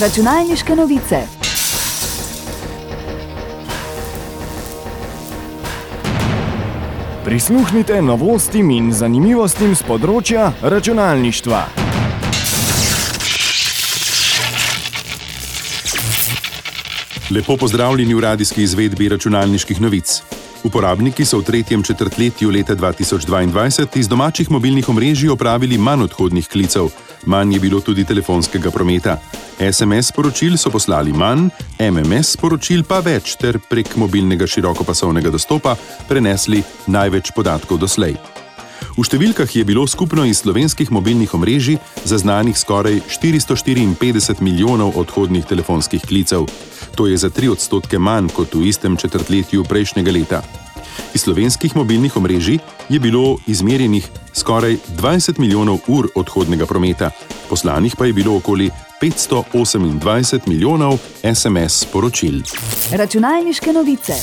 Računalniške novice. Prisluhnite novostim in zanimivostim z področja računalništva. Lepo pozdravljeni v radijski izvedbi računalniških novic. Uporabniki so v tretjem četrtletju leta 2022 iz domačih mobilnih omrežij opravili manj odhodnih klicev, manj je bilo tudi telefonskega prometa. SMS sporočil so poslali manj, MMS sporočil pa več, ter prek mobilnega širokopasovnega dostopa prenesli največ podatkov doslej. V številkah je bilo skupno iz slovenskih mobilnih omrežij zaznanih skoraj 454 milijonov odhodnih telefonskih klicev. To je za 3 odstotke manj kot v istem četrtletju prejšnjega leta. Iz slovenskih mobilnih omrežij je bilo izmerjenih skoraj 20 milijonov ur odhodnega prometa, poslanih pa je bilo okoli 528 milijonov SMS sporočil. Računalniške novice.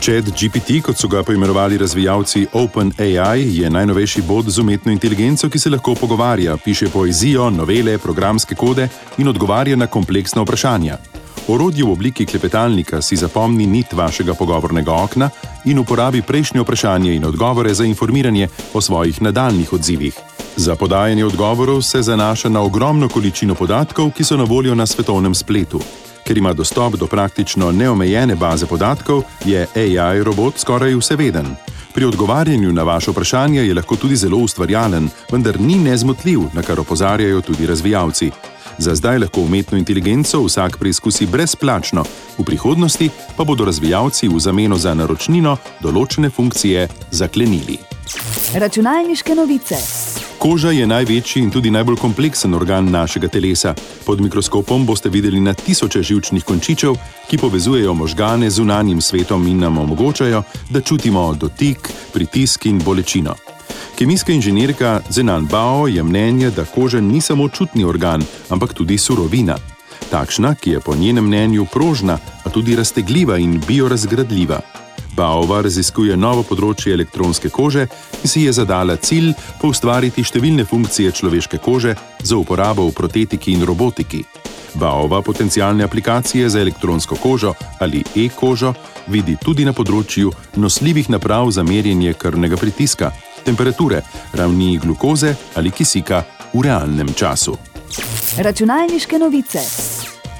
Chat GPT, kot so ga poimenovali razvijalci OpenAI, je najnovejši bod z umetno inteligenco, ki se lahko pogovarja, piše poezijo, novele, programske kode in odgovarja na kompleksna vprašanja. Orodje v obliki klepetalnika si zapomni nit vašega pogovornega okna in uporabi prejšnje vprašanje in odgovore za informiranje o svojih nadaljnih odzivih. Za podajanje odgovorov se zanaša na ogromno količino podatkov, ki so na voljo na svetovnem spletu. Ker ima dostop do praktično neomejene baze podatkov, je AI robot skoraj vseveden. Pri odgovarjanju na vaše vprašanje je lahko tudi zelo ustvarjalen, vendar ni nezmotljiv, na kar opozarjajo tudi razvijalci. Za zdaj lahko umetno inteligenco vsak preizkusi brezplačno, v prihodnosti pa bodo razvijalci v zameno za naročnino določene funkcije zaklenili. Računalniške novice. Koža je največji in tudi najbolj kompleksen organ našega telesa. Pod mikroskopom boste videli na tisoče žilčnih končičev, ki povezujejo možgane z unanjim svetom in nam omogočajo, da čutimo dotik, pritisk in bolečino. Kemijska inženirka Zenan Bao je mnenja, da koža ni samo čutni organ, ampak tudi surovina. Takšna, ki je po njenem mnenju prožna, a tudi raztegljiva in biorazgradljiva. Baova raziskuje novo področje elektronske kože in si je zadala cilj poustvariti številne funkcije človeške kože za uporabo v protetiki in robotiki. Baova potencijalne aplikacije za elektronsko kožo ali e-kožo vidi tudi na področju nosljivih naprav za merjenje krvnega pritiska, temperature, ravni glukoze ali kisika v realnem času. Računalniške novice.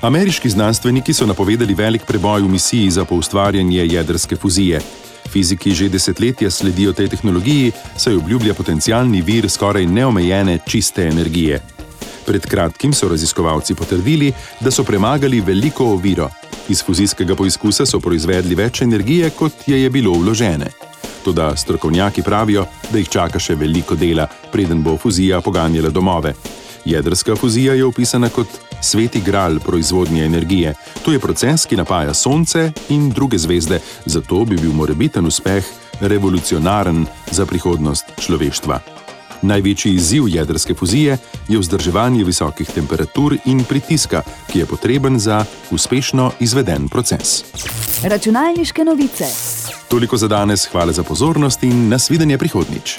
Ameriški znanstveniki so napovedali velik preboj v misiji za poustvarjanje jedrske fuzije. Fiziki že desetletja sledijo tej tehnologiji, saj obljublja potencialni vir skoraj neomejene čiste energije. Pred kratkim so raziskovalci potrdili, da so premagali veliko oviro. Iz fuzijskega poizkusa so proizvedli več energije, kot je, je bilo vložene. Toda strokovnjaki pravijo, da jih čaka še veliko dela, preden bo fuzija poganjala domove. Jedrska fuzija je opisana kot sveti gral proizvodnje energije. To je proces, ki napaja Sonce in druge zvezde, zato bi bil morebiten uspeh revolucionaren za prihodnost človeštva. Največji izziv jedrske fuzije je vzdrževanje visokih temperatur in pritiska, ki je potreben za uspešno izveden proces. Računalniške novice. Toliko za danes, hvala za pozornost in nasvidenje prihodnič.